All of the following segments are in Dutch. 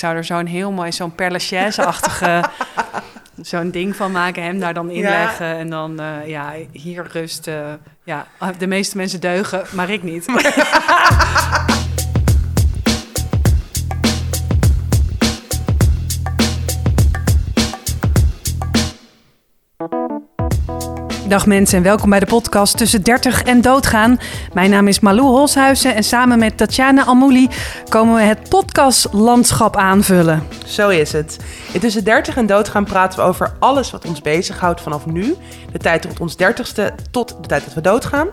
zou er zo'n heel mooi, zo'n Père achtige zo'n ding van maken, hem daar dan inleggen ja. en dan, uh, ja, hier rust. Uh, ja, de meeste mensen deugen, maar ik niet. Dag mensen en welkom bij de podcast Tussen 30 en Doodgaan. Mijn naam is Malou Holshuizen en samen met Tatjana Almouli komen we het podcastlandschap aanvullen. Zo is het. In Tussen 30 en Doodgaan praten we over alles wat ons bezighoudt vanaf nu. De tijd tot ons dertigste tot de tijd dat we doodgaan.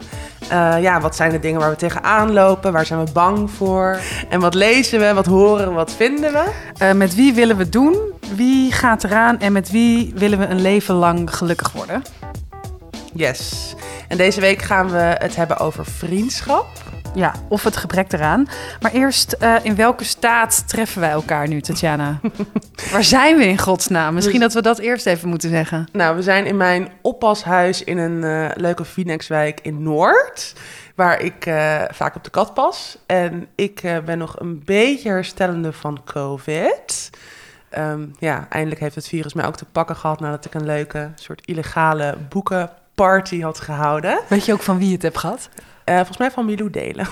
Uh, ja, wat zijn de dingen waar we tegenaan lopen? Waar zijn we bang voor? En wat lezen we? Wat horen we? Wat vinden we? Uh, met wie willen we doen? Wie gaat eraan? En met wie willen we een leven lang gelukkig worden? Yes. En deze week gaan we het hebben over vriendschap. Ja, of het gebrek eraan. Maar eerst, uh, in welke staat treffen wij elkaar nu, Tatjana? Waar zijn we in godsnaam? Misschien dat we dat eerst even moeten zeggen. Nou, we zijn in mijn oppashuis in een uh, leuke Phoenixwijk in Noord. Waar ik uh, vaak op de kat pas. En ik ben nog een beetje herstellende van COVID. Um, ja, eindelijk heeft het virus mij ook te pakken gehad nadat ik een leuke soort illegale boeken party had gehouden. Weet je ook van wie het hebt gehad? Uh, volgens mij van Milou Delen.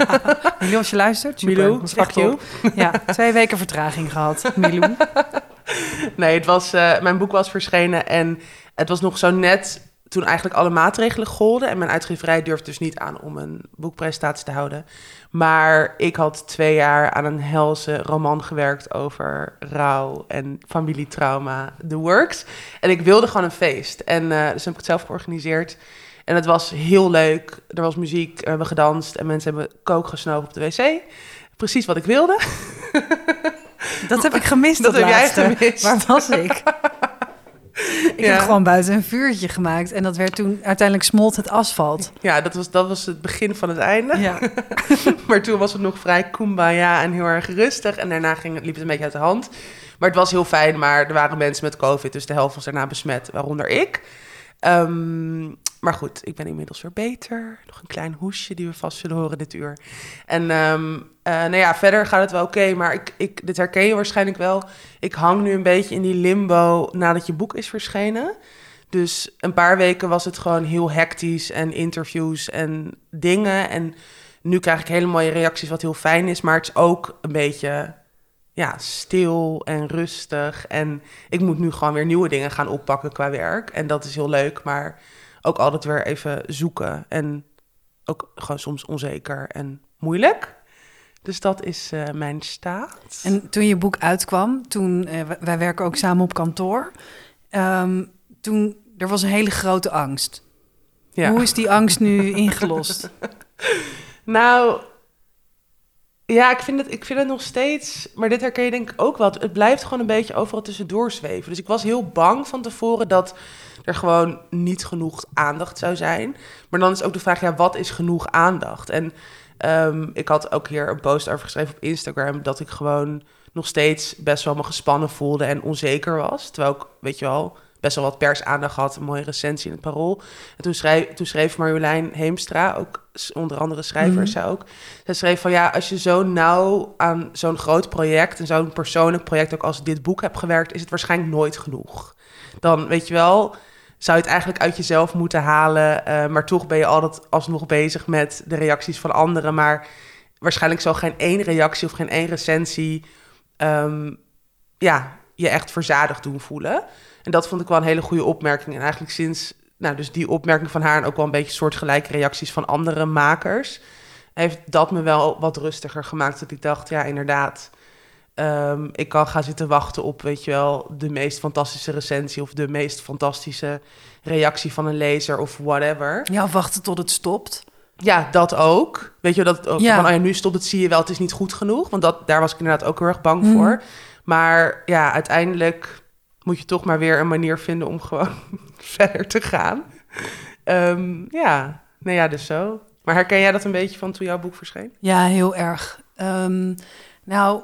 Milou, als je luistert. Milou, fuck you. Ja, twee weken vertraging gehad, Milou. nee, het was, uh, mijn boek was verschenen en het was nog zo net toen eigenlijk alle maatregelen golden. En mijn uitgeverij durfde dus niet aan om een boekpresentatie te houden. Maar ik had twee jaar aan een helse roman gewerkt over rouw en familietrauma, The Works. En ik wilde gewoon een feest. En uh, dus heb ik het zelf georganiseerd. En het was heel leuk. Er was muziek, we hebben gedanst en mensen hebben kook gesnoven op de wc. Precies wat ik wilde. Dat heb ik gemist. Dat, dat heb jij gemist. Waar was ik? Ik heb gewoon buiten een vuurtje gemaakt. En dat werd toen uiteindelijk smolt het asfalt. Ja, dat was, dat was het begin van het einde. Ja. maar toen was het nog vrij kumbaya en heel erg rustig. En daarna ging, liep het een beetje uit de hand. Maar het was heel fijn. Maar er waren mensen met COVID, dus de helft was daarna besmet, waaronder ik. Um, maar goed, ik ben inmiddels weer beter. Nog een klein hoesje die we vast zullen horen dit uur. En um, nou ja, verder gaat het wel oké. maar ik, ik, dit herken je waarschijnlijk wel. Ik hang nu een beetje in die limbo nadat je boek is verschenen. Dus een paar weken was het gewoon heel hectisch en interviews en dingen. En nu krijg ik hele mooie reacties, wat heel fijn is. Maar het is ook een beetje ja, stil en rustig. En ik moet nu gewoon weer nieuwe dingen gaan oppakken qua werk. En dat is heel leuk, maar ook altijd weer even zoeken. En ook gewoon soms onzeker en moeilijk. Dus dat is uh, mijn staat. En toen je boek uitkwam, toen uh, wij werken ook samen op kantoor. Um, toen er was een hele grote angst. Ja. Hoe is die angst nu ingelost? nou, ja, ik vind, het, ik vind het nog steeds, maar dit herken je denk ik ook wel. Het blijft gewoon een beetje overal tussendoor zweven. Dus ik was heel bang van tevoren dat er gewoon niet genoeg aandacht zou zijn. Maar dan is ook de vraag, ja, wat is genoeg aandacht? En um, ik had ook hier een post over geschreven op Instagram... dat ik gewoon nog steeds best wel me gespannen voelde en onzeker was. Terwijl ik, weet je wel, best wel wat persaandacht had. Een mooie recensie in het Parool. En toen schreef, toen schreef Marjolein Heemstra, ook onder andere schrijver, mm zij ook. Zij schreef van ja, als je zo nauw aan zo'n groot project... en zo'n persoonlijk project ook als dit boek hebt gewerkt... is het waarschijnlijk nooit genoeg. Dan, weet je wel zou je het eigenlijk uit jezelf moeten halen. Uh, maar toch ben je altijd alsnog bezig met de reacties van anderen. Maar waarschijnlijk zal geen één reactie of geen één recensie um, ja, je echt verzadigd doen voelen. En dat vond ik wel een hele goede opmerking. En eigenlijk sinds nou, dus die opmerking van haar en ook wel een beetje soortgelijke reacties van andere makers, heeft dat me wel wat rustiger gemaakt. Dat ik dacht, ja, inderdaad Um, ik kan gaan zitten wachten op, weet je wel, de meest fantastische recensie of de meest fantastische reactie van een lezer of whatever. Ja, wachten tot het stopt. Ja, dat ook. Weet je, dat ook ja. van, oh ja, nu stopt het, zie je wel, het is niet goed genoeg. Want dat, daar was ik inderdaad ook heel erg bang voor. Mhm. Maar ja, uiteindelijk moet je toch maar weer een manier vinden om gewoon verder te gaan. Um, ja, nou ja, dus zo. Maar herken jij dat een beetje van toen jouw boek verscheen? Ja, heel erg. Um, nou,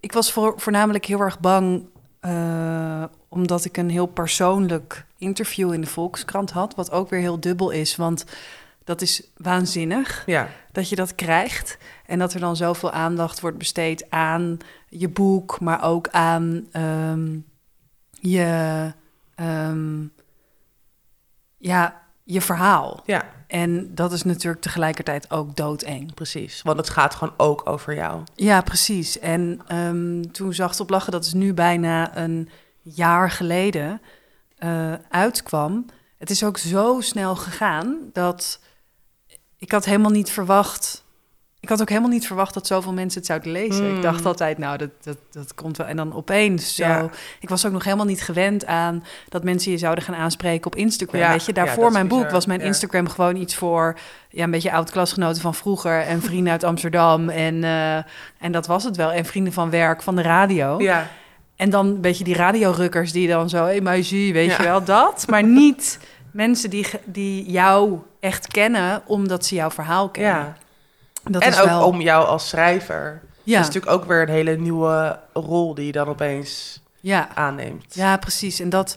ik was voor, voornamelijk heel erg bang, uh, omdat ik een heel persoonlijk interview in de Volkskrant had, wat ook weer heel dubbel is. Want Dat is waanzinnig Ja, dat je dat krijgt. En dat er dan zoveel aandacht wordt besteed aan je boek, maar ook aan ehm, je, ehm, ja, je verhaal. ja, En dat is natuurlijk tegelijkertijd ook doodeng. precies. Want het gaat gewoon ook over jou. Ja, precies. En ehm, toen Zacht op Lachen, dat is nu bijna een jaar geleden, eh, uitkwam. Het is ook zo snel gegaan dat ik had helemaal niet verwacht. Ik had ook helemaal niet verwacht dat zoveel mensen het zouden lezen. Hmm. Ik dacht altijd, nou, dat, dat, dat komt wel. En dan opeens zo. Ja. Ik was ook nog helemaal niet gewend aan dat mensen je zouden gaan aanspreken op Instagram. Ja, Weet je, daarvoor mijn boek was mijn. Instagram gewoon iets voor ja, een beetje oud-klasgenoten van vroeger en vrienden uit Amsterdam. En, eh, en dat was het wel. En vrienden van werk, van de radio. Ja, En dan een beetje die radiorukkers die dan zo, hey meisje, weet je wel, dat. Maar niet mensen die, die jou echt kennen omdat ze jouw verhaal kennen. Dat en is ook wel, om jou als schrijver. ja, Dat is natuurlijk ook weer een hele nieuwe rol die je dan opeens ja, aanneemt. ja, precies. En dat,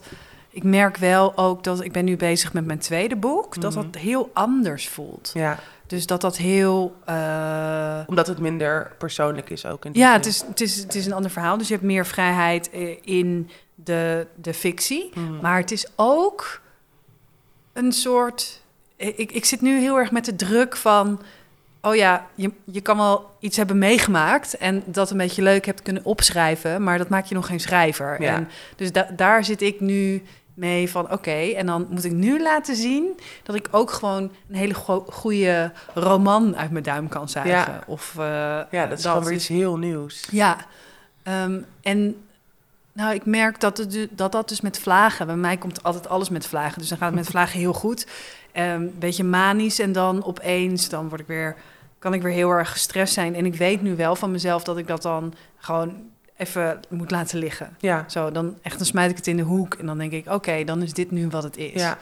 ik merk wel ook dat ik ben nu bezig met mijn tweede boek, dat Mhm. dat heel anders voelt. Ja, Dus dat dat heel... eh, omdat het minder persoonlijk is ook. In Ja, het is, het, is, het is een ander verhaal. Dus je hebt meer vrijheid eh, in de, de fictie. Mhm. Maar het is ook een soort. Ik, ik zit nu heel erg met de druk van. Oh ja, je, je kan wel iets hebben meegemaakt en dat een beetje leuk hebt kunnen opschrijven, maar dat maakt je nog geen schrijver. Ja. En dus da- daar zit ik nu mee van oké, en dan moet ik nu laten zien dat ik ook gewoon een hele go- goede roman uit mijn duim kan zuigen. Ja. Of, eh, ja, dat is gewoon weer iets heel nieuws. ja, ehm, en nou, ik merk dat, het, dat dat dus met vlagen... Bij mij komt altijd alles met vlagen, dus dan gaat het met vlagen heel goed. Ehm, Een beetje manisch en dan opeens, dan word ik weer, kan ik weer heel erg gestrest zijn. En ik weet nu wel van mezelf dat ik dat dan gewoon even moet laten liggen. Ja, Zo, dan echt, dan smijt ik het in de hoek en dan denk ik, oké, dan is dit nu wat het is. ja.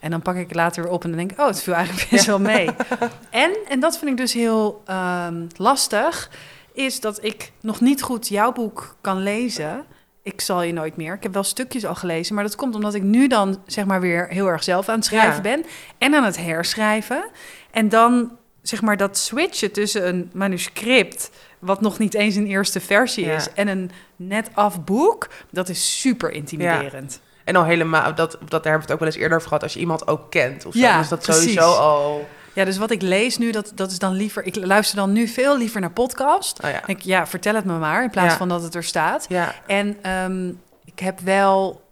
En dan pak ik het later weer op en dan denk ik, oh, het viel eigenlijk best wel mee. en, en dat vind ik dus heel ehm, lastig, is dat ik nog niet goed jouw boek kan lezen. Ik zal je nooit meer. Ik heb wel stukjes al gelezen, maar dat komt omdat ik nu dan zeg maar weer heel erg zelf aan het schrijven Ja. ben en aan het herschrijven. En dan zeg maar dat switchen tussen een manuscript, wat nog niet eens een eerste versie Ja. is, en een net af boek, dat is super intimiderend. En al helemaal, dat, dat, daar hebben we het ook wel eens eerder over gehad, als je iemand ook kent of zo. Ja, dus dat precies. sowieso al... Ja, dus wat ik lees nu, dat, dat is dan liever... Ik luister dan nu veel liever naar podcast. Oh ja. Ik, ja, vertel het me maar, in plaats Ja. van dat het er staat. Ja, En ehm, ik heb wel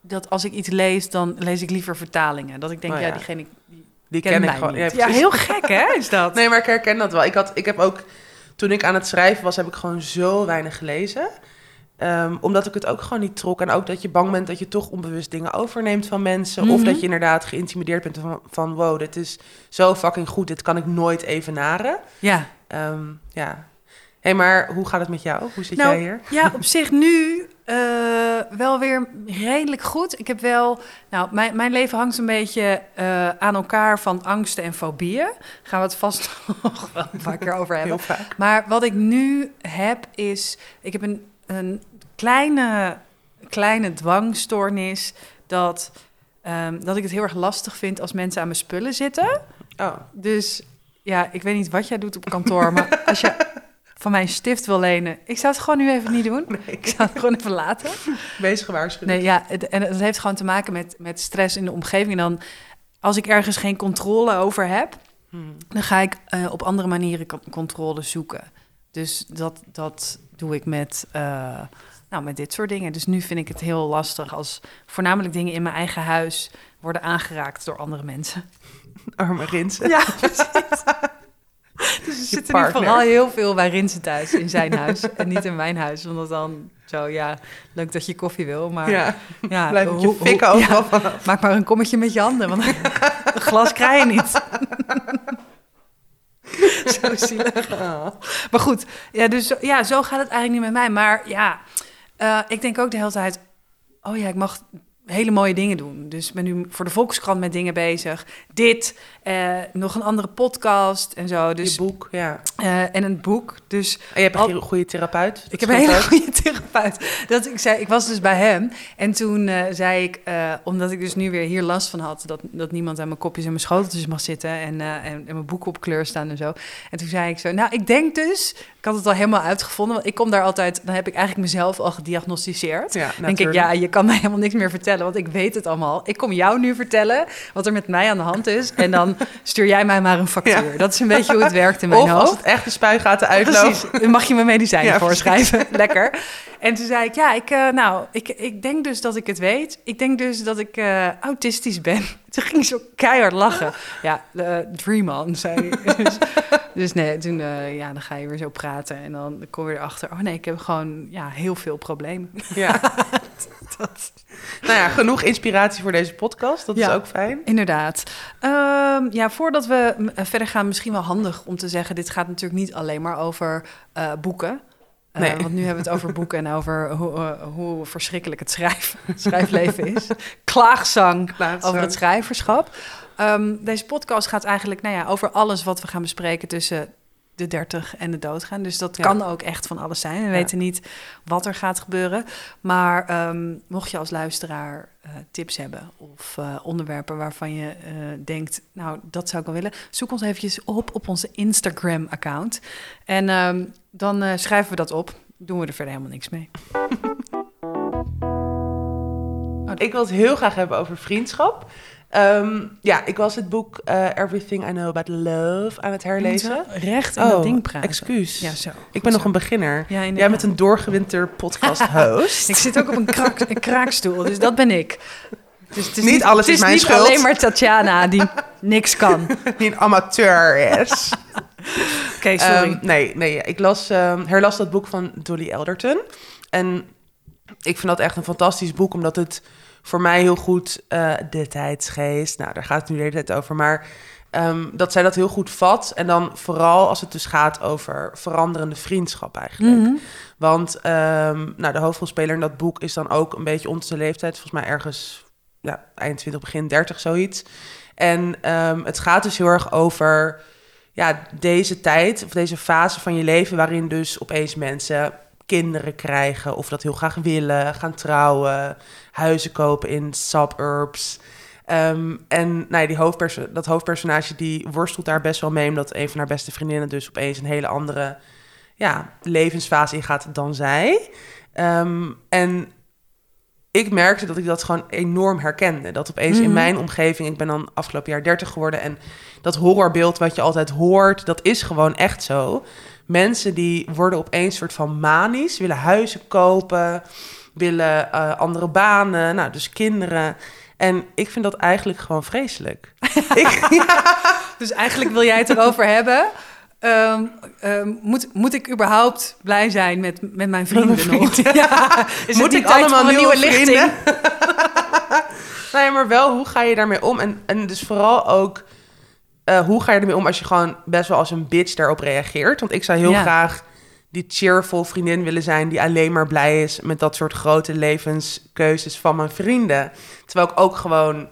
dat als ik iets lees, dan lees ik liever vertalingen. Dat ik denk, Oh ja. ja. diegene die die ken ik gewoon. Ja, Ja, heel gek hè, is dat? Nee, maar ik herken dat wel. Ik, had, ik heb ook, toen ik aan het schrijven was, heb ik gewoon zo weinig gelezen. Ehm, omdat ik het ook gewoon niet trok. En ook dat je bang bent dat je toch onbewust dingen overneemt van mensen. Of Mhm. dat je inderdaad geïntimideerd bent van, van wow, dit is zo fucking goed. Dit kan ik nooit evenaren. Ja. Ehm ja. Hé, hey, maar hoe gaat het met jou? Hoe zit Nou, jij hier? Ja, op zich nu eh, wel weer redelijk goed. Ik heb wel... Nou, mijn, mijn leven hangt een beetje eh, aan elkaar van angsten en fobieën. Gaan we het vast nog wel een paar keer over hebben. Heel vaak. Maar wat ik nu heb is, ik heb een, een kleine, kleine dwangstoornis dat, ehm, dat ik het heel erg lastig vind als mensen aan mijn spullen zitten. Oh, Dus ja, ik weet niet wat jij doet op kantoor, maar als je van mij een stift wil lenen, ik zou het gewoon nu even niet doen. nee. Ik zou het gewoon even laten. Wees gewaarschuwd. Nee, ja, het, en het heeft gewoon te maken met, met stress in de omgeving. En dan, als ik ergens geen controle over heb, Hmm. dan ga ik eh, op andere manieren con- controle zoeken. Dus dat, dat doe ik met, eh, nou, met dit soort dingen. Dus nu vind ik het heel lastig als voornamelijk dingen in mijn eigen huis worden aangeraakt door andere mensen. Arme Rinsen. Ja, precies. Dus er zitten nu vooral heel veel bij Rinsen thuis in zijn huis en niet in mijn huis. Omdat dan zo, ja, leuk dat je koffie wil, maar Ja, ja, blijf je fikken overal ja, maak maar een kommetje met je handen, want een glas krijg je niet. zo zielig. Maar goed, ja, dus ja, zo gaat het eigenlijk niet met mij. Maar ja, eh, ik denk ook de hele tijd... Oh ja, ik mag hele mooie dingen doen. Dus ben nu voor de Volkskrant met dingen bezig. Dit, eh, nog een andere podcast en zo. Dus, je boek, ja. eh, en een boek. Dus En je hebt een Al- hele goede therapeut. Ik heb een hele goede therapeut. Dat ik, zei, ik was dus bij hem en toen eh, zei ik, omdat ik dus nu weer hier last van had, dat, dat niemand aan mijn kopjes en mijn schoteltjes mag zitten en, en, en mijn boeken op kleur staan en zo. En toen zei ik zo, nou ik denk dus, ik had het al helemaal uitgevonden, want ik kom daar altijd, dan heb ik eigenlijk mezelf al gediagnosticeerd. Ja, denk ik, ja, je kan mij helemaal niks meer vertellen, want ik weet het allemaal. Ik kom jou nu vertellen wat er met mij aan de hand is en dan stuur jij mij maar een factuur. Ja. Dat is een beetje hoe het werkt in mijn Of hoofd. als het echt de spuigaten uitloopt. Precies, dan mag je me medicijnen Ja, voorschrijven. Lekker. En toen zei ik, ja, ik, eh, nou, ik, ik denk dus dat ik het weet. Ik denk dus dat ik eh, autistisch ben. Toen ging ze keihard lachen. Ja, uh, Dream On, zei dus, dus nee, toen, ja, dan ga je weer zo praten. En dan kom je erachter, oh nee, ik heb gewoon ja, heel veel problemen. Ja. Dat, Nou ja, genoeg inspiratie voor deze podcast. Dat is ook fijn. Inderdaad. Ehm, ja, voordat we verder gaan, misschien wel handig om te zeggen: dit gaat natuurlijk niet alleen maar over boeken. Eh. Want nu hebben we het over boeken en over hoe, eh, hoe verschrikkelijk het schrijf, schrijfleven is. Klaagzang over het schrijverschap. Ehm, deze podcast gaat eigenlijk nou ja, over alles wat we gaan bespreken tussen de 30 en de doodgaan. Dus dat Ja. kan ook echt van alles zijn. We Ja. weten niet wat er gaat gebeuren. Maar ehm, mocht je als luisteraar eh, tips hebben of eh, onderwerpen waarvan je eh, denkt, nou, dat zou ik wel willen, zoek ons eventjes op op onze Instagram-account. En ehm, dan schrijven we dat op. Doen we er verder helemaal niks mee. Ik wil het heel graag hebben over vriendschap. Ehm, ja, ik was het boek eh, Everything I Know About Love aan het herlezen. Recht in dat ding praten. Oh, excuus. Ja, zo. ik ben nog een beginner. Ja, Jij bent een doorgewinter podcast host. Ik zit ook op een, een kraakstoel, dus dat ben ik. Dus het is Niet alles het is mijn niet schuld. alleen maar Tatjana die niks kan. Oké, Die een amateur is. sorry. Ehm, nee, nee, ik las, ehm, herlas dat boek van Dolly Elderton. En ik vind dat echt een fantastisch boek, omdat het voor mij heel goed eh, de tijdsgeest, nou daar gaat het nu de hele tijd over, maar ehm, dat zij dat heel goed vat. En dan vooral als het dus gaat over veranderende vriendschap eigenlijk. Mhm. Want ehm, nou, de hoofdrolspeler in dat boek is dan ook een beetje onze leeftijd, volgens mij ergens ja, eind 20, begin 30, zoiets. En ehm, het gaat dus heel erg over ja, deze tijd of deze fase van je leven waarin dus opeens mensen kinderen krijgen of dat heel graag willen, gaan trouwen, huizen kopen in suburbs. Ehm, en nou ja, die hoofdperso- dat hoofdpersonage die worstelt daar best wel mee, omdat een van haar beste vriendinnen dus opeens een hele andere ja, levensfase ingaat dan zij. Ehm, en ik merkte dat ik dat gewoon enorm herkende. Dat opeens in Mhm. mijn omgeving, ik ben dan afgelopen jaar 30 geworden en dat horrorbeeld wat je altijd hoort, dat is gewoon echt zo. Mensen die worden opeens soort van manisch, willen huizen kopen, willen eh, andere banen, nou dus kinderen. En ik vind dat eigenlijk gewoon vreselijk. ik, ja, Dus eigenlijk wil jij het erover hebben. Ehm, ehm, moet, moet ik überhaupt blij zijn met, met mijn vrienden nog? Ja, is Moet ik allemaal een nieuwe, lichting? nee, maar wel, hoe ga je daarmee om? En, en dus vooral ook, eh, hoe ga je ermee om als je gewoon best wel als een bitch daarop reageert? Want ik zou heel Ja. graag die cheerful vriendin willen zijn... die alleen maar blij is met dat soort grote levenskeuzes van mijn vrienden. Terwijl ik ook gewoon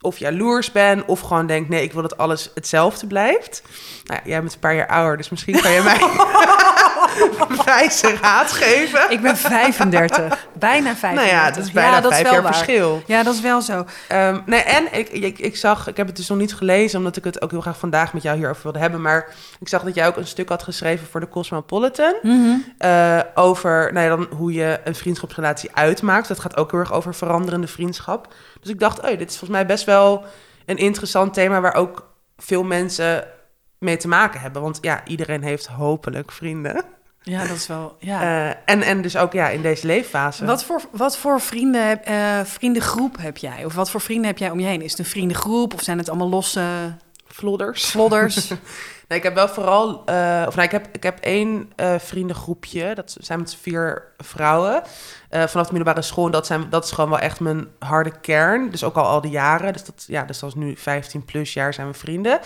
of jaloers ben... of gewoon denk, nee, ik wil dat alles hetzelfde blijft. Nou ja, jij bent een paar jaar ouder, dus misschien kan je mij... wijze raad geven. Ik ben 35, bijna 35. Nou ja, dat is bijna dat vijf wel jaar waar. verschil. Ja, dat is wel zo. Ehm, nee, en ik, ik, ik zag, ik heb het dus nog niet gelezen, omdat ik het ook heel graag vandaag met jou hierover wilde hebben. Maar ik zag dat jij ook een stuk had geschreven voor de Cosmopolitan. Mhm. eh, over nou ja, dan hoe je een vriendschapsrelatie uitmaakt. Dat gaat ook heel erg over veranderende vriendschap. Dus ik dacht, oh, dit is volgens mij best wel een interessant thema waar ook veel mensen mee te maken hebben. Want ja, iedereen heeft hopelijk vrienden. Ja, dat is wel. Ja. Eh, en, en dus ook ja, in deze leeffase. Wat voor, wat voor vrienden, heb- eh, vriendengroep heb jij? Of wat voor vrienden heb jij om je heen? Is het een vriendengroep of zijn het allemaal losse Vlodders. vlodders? Nee, ik heb wel vooral, eh, of nee, ik heb, ik heb één eh, vriendengroepje. Dat zijn met vier vrouwen eh, vanaf de middelbare school. En dat, zijn, dat is gewoon wel echt mijn harde kern. Dus ook al al die jaren. Dus dat, ja, dus dat is nu 15 plus jaar zijn we vrienden.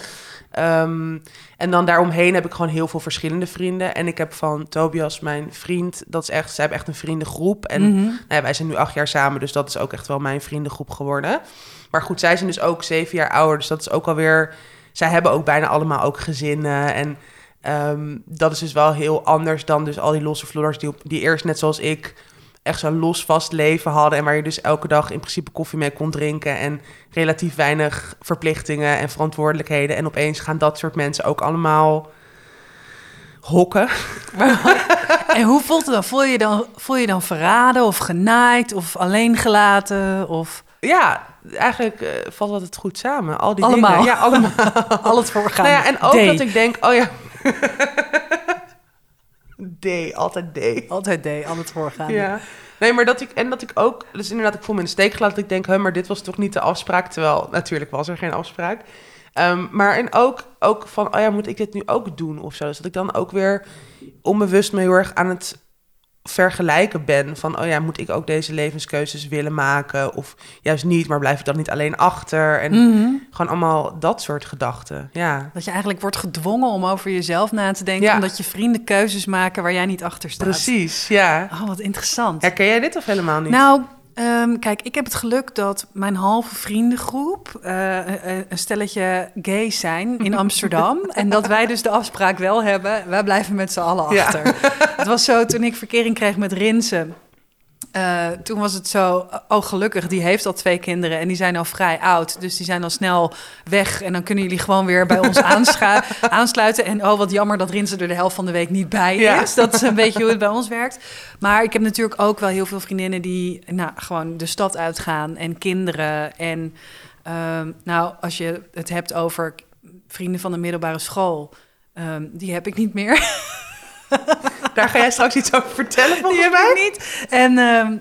Ehm, en dan daaromheen heb ik gewoon heel veel verschillende vrienden. En ik heb van Tobias, mijn vriend, dat is echt, zij hebben echt een vriendengroep. En Mhm. nou ja, wij zijn nu acht jaar samen, dus dat is ook echt wel mijn vriendengroep geworden. Maar goed, zij zijn dus ook zeven jaar ouder, dus dat is ook alweer... Zij hebben ook bijna allemaal ook gezinnen en ehm, dat is dus wel heel anders dan dus al die losse vlodders die, die eerst net zoals ik echt zo'n los vast leven hadden en waar je dus elke dag in principe koffie mee kon drinken en relatief weinig verplichtingen en verantwoordelijkheden. En opeens gaan dat soort mensen ook allemaal hokken. En hoe voelt het dan? Voel je dan, voel je dan verraden of genaaid of alleen gelaten? Of Ja, eigenlijk eh, valt dat het goed samen. Al die Allemaal. dingen. Ja, allemaal. al het voorgaan? Nou ja, en ook D. dat ik denk, oh ja. D, altijd D. Altijd D, al het voorgaan. Ja. Nee, maar dat ik, en dat ik ook, dus inderdaad, ik voel me in de steek gelaten. Dat ik denk, hè, maar dit was toch niet de afspraak? Terwijl, natuurlijk was er geen afspraak. Ehm, maar en ook, ook van, oh ja, moet ik dit nu ook doen of zo? Dus dat ik dan ook weer onbewust me heel erg aan het vergelijken ben. Van, oh ja, moet ik ook deze levenskeuzes willen maken? Of juist niet, maar blijf ik dan niet alleen achter? En Mhm. gewoon allemaal dat soort gedachten. Ja, Dat je eigenlijk wordt gedwongen om over jezelf na te denken... Ja. omdat je vrienden keuzes maken waar jij niet achter staat. precies. Ja. Oh, wat interessant. Herken jij dit of helemaal niet? Nou, ehm, kijk, ik heb het geluk dat mijn halve vriendengroep eh, een- een stelletje gays zijn in Amsterdam. en dat wij dus de afspraak wel hebben, wij blijven met z'n allen Ja. achter. Het was zo, toen ik verkering kreeg met Rinsen... eh, toen was het zo, oh gelukkig, die heeft al twee kinderen en die zijn al vrij oud. Dus die zijn al snel weg en dan kunnen jullie gewoon weer bij ons aanscha- aansluiten. En oh, wat jammer dat Rinsen er de helft van de week niet bij Ja. is. Dat is een beetje hoe het bij ons werkt. Maar ik heb natuurlijk ook wel heel veel vriendinnen die nou, gewoon de stad uitgaan en kinderen. En ehm, nou, als je het hebt over vrienden van de middelbare school, ehm, die heb ik niet meer. Daar ga jij straks iets over vertellen, Die volgens heb mij. ik niet. En, ehm,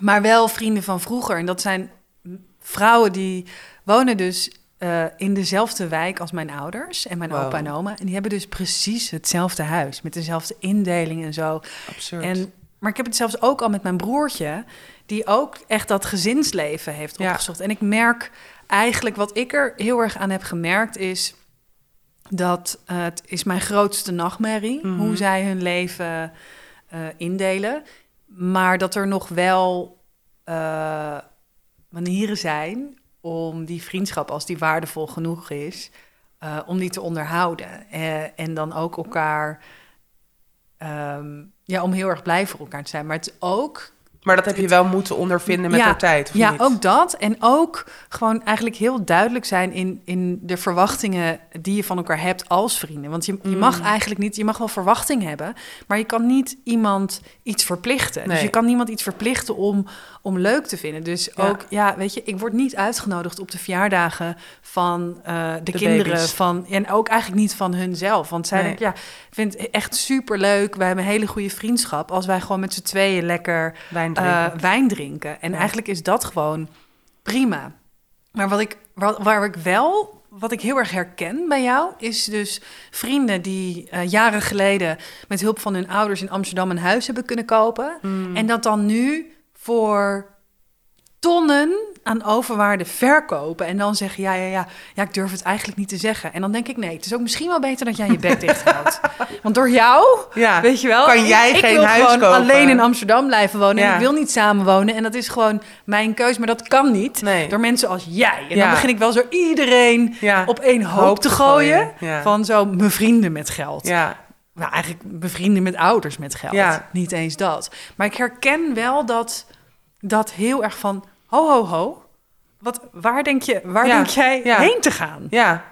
maar wel vrienden van vroeger. En dat zijn vrouwen die wonen dus eh, in dezelfde wijk als mijn ouders en mijn Wow. opa en oma. En die hebben dus precies hetzelfde huis met dezelfde indeling en zo. Absurd. En, maar ik heb het zelfs ook al met mijn broertje, die ook echt dat gezinsleven heeft Ja. opgezocht. En ik merk eigenlijk, wat ik er heel erg aan heb gemerkt, is dat het is mijn grootste nachtmerrie, Mhm. hoe zij hun leven eh, indelen. Maar dat er nog wel eh, manieren zijn om die vriendschap, als die waardevol genoeg is, eh, om die te onderhouden. En dan ook elkaar, ehm, ja, om heel erg blij voor elkaar te zijn. Maar het is ook Maar dat heb je wel moeten ondervinden met Ja, de tijd, ja, niet? ook dat. En ook gewoon eigenlijk heel duidelijk zijn in, in de verwachtingen die je van elkaar hebt als vrienden. Want je, je mag Mm. eigenlijk niet, je mag wel verwachting hebben, maar je kan niet iemand iets verplichten. Dus je kan niemand iets verplichten om, om leuk te vinden. Dus Ja. ook, ja, weet je, ik word niet uitgenodigd op de verjaardagen van eh, de, De kinderen. baby's. Van, en ook eigenlijk niet van hunzelf. Want zij Nee. denken, ja, ik vind het echt super leuk. Wij hebben een hele goede vriendschap. Als wij gewoon met z'n tweeën lekker Wijn eh, drinken. wijn drinken. En Ja. eigenlijk is dat gewoon prima. Maar wat ik, waar, waar ik wel, wat ik heel erg herken bij jou, is dus vrienden die eh, jaren geleden met hulp van hun ouders in Amsterdam een huis hebben kunnen kopen. Mm. En dat dan nu voor tonnen aan overwaarde verkopen. En dan zeggen, ja, ja, ja, ja, ik durf het eigenlijk niet te zeggen. En dan denk ik, nee, het is ook misschien wel beter dat jij je bek dicht houdt. Want door jou ja. Weet je wel? Kan jij ik, ik geen wil huis gewoon kopen? alleen in Amsterdam blijven wonen. En Ja. ik wil niet samenwonen. En dat is gewoon mijn keus. Maar dat kan niet Nee. door mensen als jij. En Ja. dan begin ik wel zo iedereen ja. op één hoop, Hoop te te gooien. Van zo mijn vrienden met geld. ja. Nou, eigenlijk bevrienden met ouders met geld. Ja. Niet eens dat. Maar ik herken wel dat, dat heel erg van... Ho, ho, ho. Wat, waar denk, je, waar Ja. denk jij Ja. heen te gaan? Ja.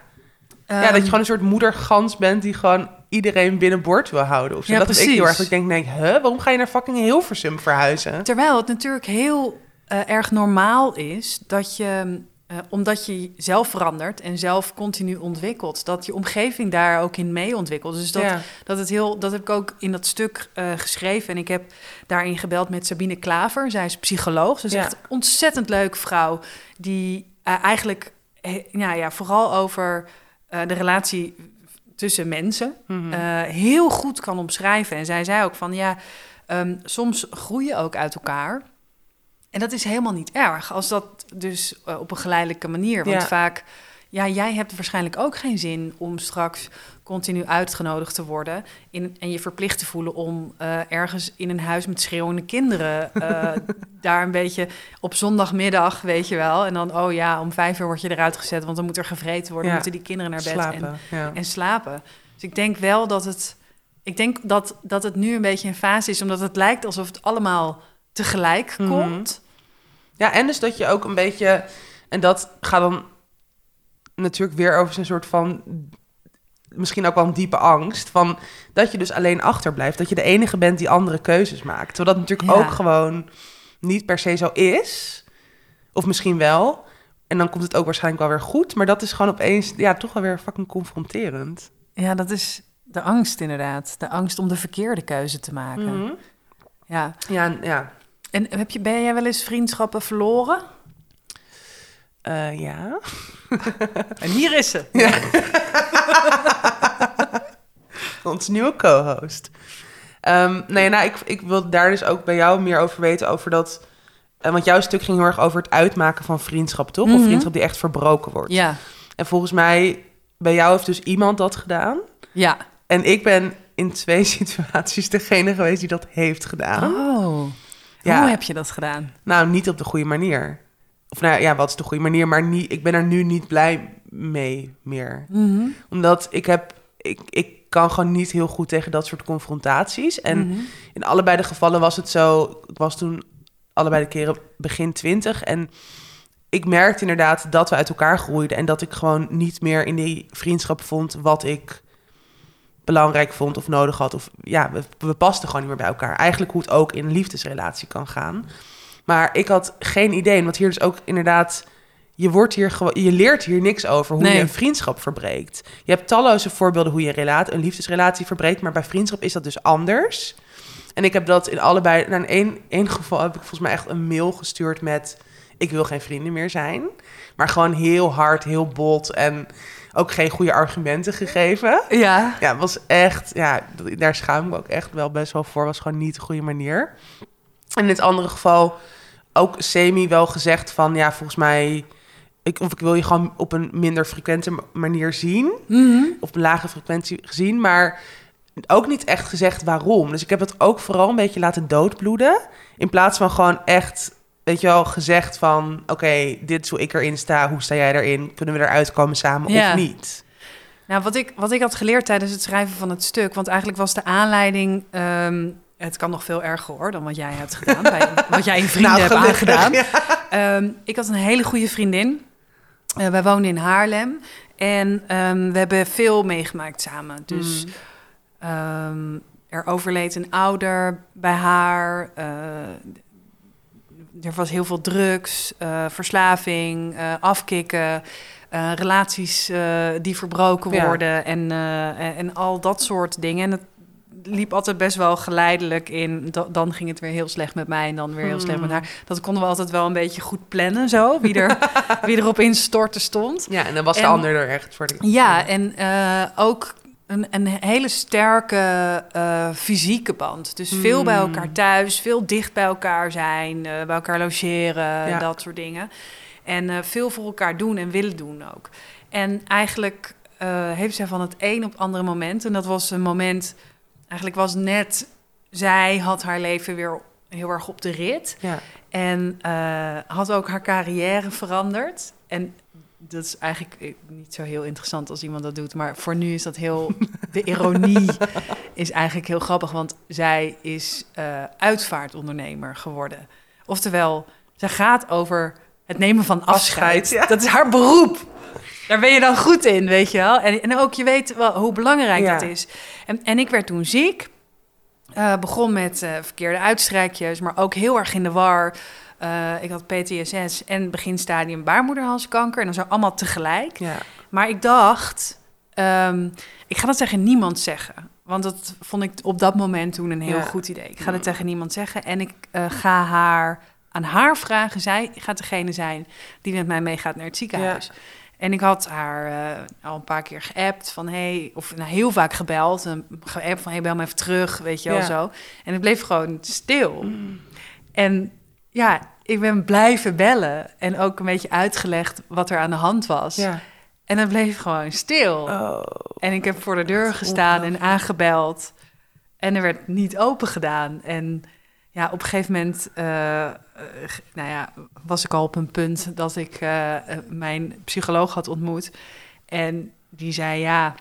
ja, dat Ehm, je gewoon een soort moedergans bent die gewoon iedereen binnenboord wil houden. Of zo. Ja, dat is ik precies. heel erg. Dat ik denk, nee, huh, waarom ga je naar fucking Hilversum verhuizen? Terwijl het natuurlijk heel eh, erg normaal is dat je, eh, omdat je zelf verandert en zelf continu ontwikkelt, dat je omgeving daar ook in mee ontwikkelt. Dus dat, ja. dat het heel, dat heb ik ook in dat stuk eh, geschreven. En ik heb daarin gebeld met Sabine Klaver. Zij is psycholoog. Ze is Ja. echt een ontzettend leuke vrouw die eh, eigenlijk, eh, ja, ja, vooral over de relatie tussen mensen Mhm. heel goed kan omschrijven. En zij zei ook van ja, ehm, soms groeien ook uit elkaar. En dat is helemaal niet erg, als dat dus eh, op een geleidelijke manier. Want Ja. vaak, ja, jij hebt waarschijnlijk ook geen zin om straks continu uitgenodigd te worden in, en je verplicht te voelen om eh, ergens in een huis met schreeuwende kinderen eh, daar een beetje op zondagmiddag, weet je wel. En dan, oh ja, om vijf uur word je eruit gezet, want dan moet er gevreten worden, Ja. moeten die kinderen naar bed. En, ja. en slapen. Dus ik denk wel dat het. Ik denk dat, dat het nu een beetje een fase is, omdat het lijkt alsof het allemaal tegelijk Mhm. komt. Ja, en dus dat je ook een beetje... En dat gaat dan natuurlijk weer over zo'n soort van... Misschien ook wel een diepe angst. Van dat je dus alleen achterblijft. Dat je de enige bent die andere keuzes maakt. Terwijl dat natuurlijk Ja. ook gewoon niet per se zo is. Of misschien wel. En dan komt het ook waarschijnlijk wel weer goed. Maar dat is gewoon opeens ja, toch wel weer fucking confronterend. Ja, dat is de angst inderdaad. De angst om de verkeerde keuze te maken. Mhm. Ja. Ja, ja. En heb je, ben jij wel eens vriendschappen verloren? Eh, ja. En hier is ze. Onze nieuwe co-host. Ehm, nee, nou, ik, ik wil daar dus ook bij jou meer over weten. Over dat. eh, want jouw stuk ging heel erg over het uitmaken van vriendschap, toch? Of Mhm. vriendschap die echt verbroken wordt. Ja. En volgens mij, bij jou heeft dus iemand dat gedaan. Ja. En ik ben in twee situaties degene geweest die dat heeft gedaan. Oh. Ja. Hoe heb je dat gedaan? Nou, niet op de goede manier. Of nou ja, wat is de goede manier? Maar niet, ik ben er nu niet blij mee meer. Mhm. Omdat ik heb. Ik, ik kan gewoon niet heel goed tegen dat soort confrontaties. En Mhm. in allebei de gevallen was het zo. Ik was toen allebei de keren begin twintig. En ik merkte inderdaad dat we uit elkaar groeiden. En dat ik gewoon niet meer in die vriendschap vond wat ik belangrijk vond of nodig had. Of ja, we, we pasten gewoon niet meer bij elkaar. Eigenlijk hoe het ook in een liefdesrelatie kan gaan. Maar ik had geen idee. Want hier dus ook inderdaad. Je, wordt hier je leert hier niks over hoe Nee. je een vriendschap verbreekt. Je hebt talloze voorbeelden hoe je een, relatie, een liefdesrelatie verbreekt. Maar bij vriendschap is dat dus anders. En ik heb dat in allebei... Nou, in één, één geval heb ik volgens mij echt een mail gestuurd met... Ik wil geen vrienden meer zijn. Maar gewoon heel hard, heel bot en ook geen goede argumenten gegeven. Ja. Ja, was echt... Ja, daar schaam ik me ook echt wel best wel voor. was gewoon niet de goede manier. En in het andere geval ook semi wel gezegd van... Ja, volgens mij... Ik, of ik wil je gewoon op een minder frequente ma- manier zien Mhm. op een lage frequentie gezien, maar ook niet echt gezegd waarom. Dus ik heb het ook vooral een beetje laten doodbloeden. In plaats van gewoon echt, weet je wel, gezegd van... oké, dit is hoe ik erin sta, hoe sta jij erin? Kunnen we eruit komen samen Ja. of niet? Nou, wat ik, wat ik had geleerd tijdens het schrijven van het stuk, want eigenlijk was de aanleiding. ehm, het kan nog veel erger hoor dan wat jij hebt gedaan. bij, wat jij je vrienden Nou, hebt aangedaan. ja. Ehm, ik had een hele goede vriendin. Eh, wij woonden in Haarlem. En ehm, we hebben veel meegemaakt samen. Dus Mm. ehm, er overleed een ouder bij haar. eh, er was heel veel drugs, eh, verslaving, eh, afkicken, eh, relaties die verbroken Ja. worden en, en, en al dat soort dingen. En het liep altijd best wel geleidelijk in. Da- dan ging het weer heel slecht met mij en dan weer heel slecht met Hmm. haar. Dat konden we altijd wel een beetje goed plannen, zo. Wie, er, wie erop instorten stond. ja, en dan was de ander er echt voor. De... Ja, en ook een, een hele sterke eh, fysieke band. Dus veel bij Mm. elkaar thuis, veel dicht bij elkaar zijn, eh, bij elkaar logeren, Ja. dat soort dingen. En eh, veel voor elkaar doen en willen doen ook. En eigenlijk heeft zij van het een op het andere moment, en dat was een moment, eigenlijk was net, zij had haar leven weer heel erg op de rit. Ja. En had ook haar carrière veranderd. En dat is eigenlijk eh, niet zo heel interessant als iemand dat doet. Maar voor nu is dat heel. De ironie is eigenlijk heel grappig. Want zij is eh, uitvaartondernemer geworden. Oftewel, zij gaat over het nemen van afscheid. Afscheid, ja. Dat is haar beroep. Daar ben je dan goed in, weet je wel. En, en ook je weet wel hoe belangrijk Ja. dat is. En, en ik werd toen ziek. Eh, begon met verkeerde uitstrijkjes, maar ook heel erg in de war. Eh, ik had PTSS en beginstadium baarmoederhalskanker. En dat zo allemaal tegelijk. Ja. Maar ik dacht, ehm, ik ga dat tegen niemand zeggen. Want dat vond ik op dat moment toen een heel Ja. goed idee. Ik ga dat Mm. tegen niemand zeggen. En ik eh, ga haar aan haar vragen. Zij gaat degene zijn die met mij meegaat naar het ziekenhuis. En ik had haar eh, al een paar keer geappt van hey, of nou, heel vaak gebeld. En geappt van hey, bel me even terug, weet je wel Ja. zo. En het bleef gewoon stil. En ja, ik ben blijven bellen en ook een beetje uitgelegd wat er aan de hand was. Ja. En het bleef gewoon stil. Oh. En ik heb voor de deur gestaan en aangebeld. En er werd niet open gedaan. En ja, op een gegeven moment eh, eh, nou ja, was ik al op een punt dat ik eh, mijn psycholoog had ontmoet. En die zei, ja,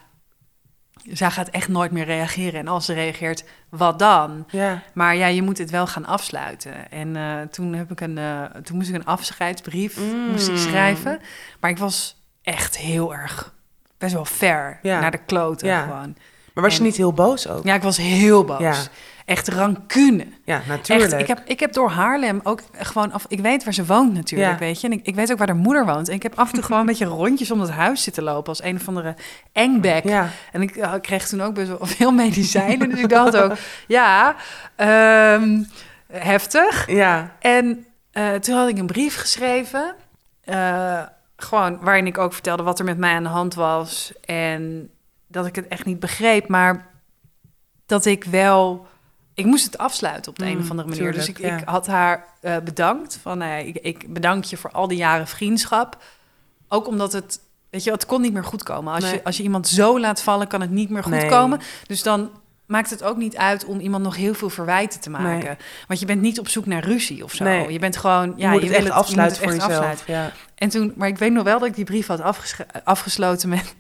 zij gaat echt nooit meer reageren. En als ze reageert, wat dan? Ja. Maar ja, je moet het wel gaan afsluiten. En eh, toen, heb ik een, eh, toen moest ik een afscheidsbrief Mm. moest ik schrijven. Maar ik was echt heel erg, best wel ver Ja. naar de kloten Ja. gewoon. Maar was je niet heel boos ook? Ja, ik was heel boos. Echt rancune. Ja, natuurlijk. Echt, ik, heb, ik heb door Haarlem ook gewoon af. Ik weet waar ze woont natuurlijk, Ja. weet je. En ik, ik weet ook waar haar moeder woont. En ik heb af en toe gewoon een beetje rondjes om het huis zitten lopen als een of andere engbek. Ja. En ik eh, kreeg toen ook best wel veel medicijnen. dus ik dacht ook, ja, ehm, heftig. Ja. En eh, toen had ik een brief geschreven. eh, gewoon waarin ik ook vertelde wat er met mij aan de hand was. En dat ik het echt niet begreep. Maar dat ik wel. Ik moest het afsluiten op de Mm, een of andere manier. dus ik, ja. ik had haar eh, bedankt. Van ja, ik, ik bedank je voor al die jaren vriendschap. Ook omdat het. Weet je, het kon niet meer goed komen. Als, Nee. je, als je iemand zo laat vallen, kan het niet meer goed Nee. komen. Dus dan maakt het ook niet uit om iemand nog heel veel verwijten te maken. Nee. Want je bent niet op zoek naar ruzie of zo. Nee. Je bent gewoon... Je Ja, moet je het wil echt moet afsluiten het voor jezelf. afsluiten. Ja. En toen, maar ik weet nog wel dat ik die brief had afgesloten met...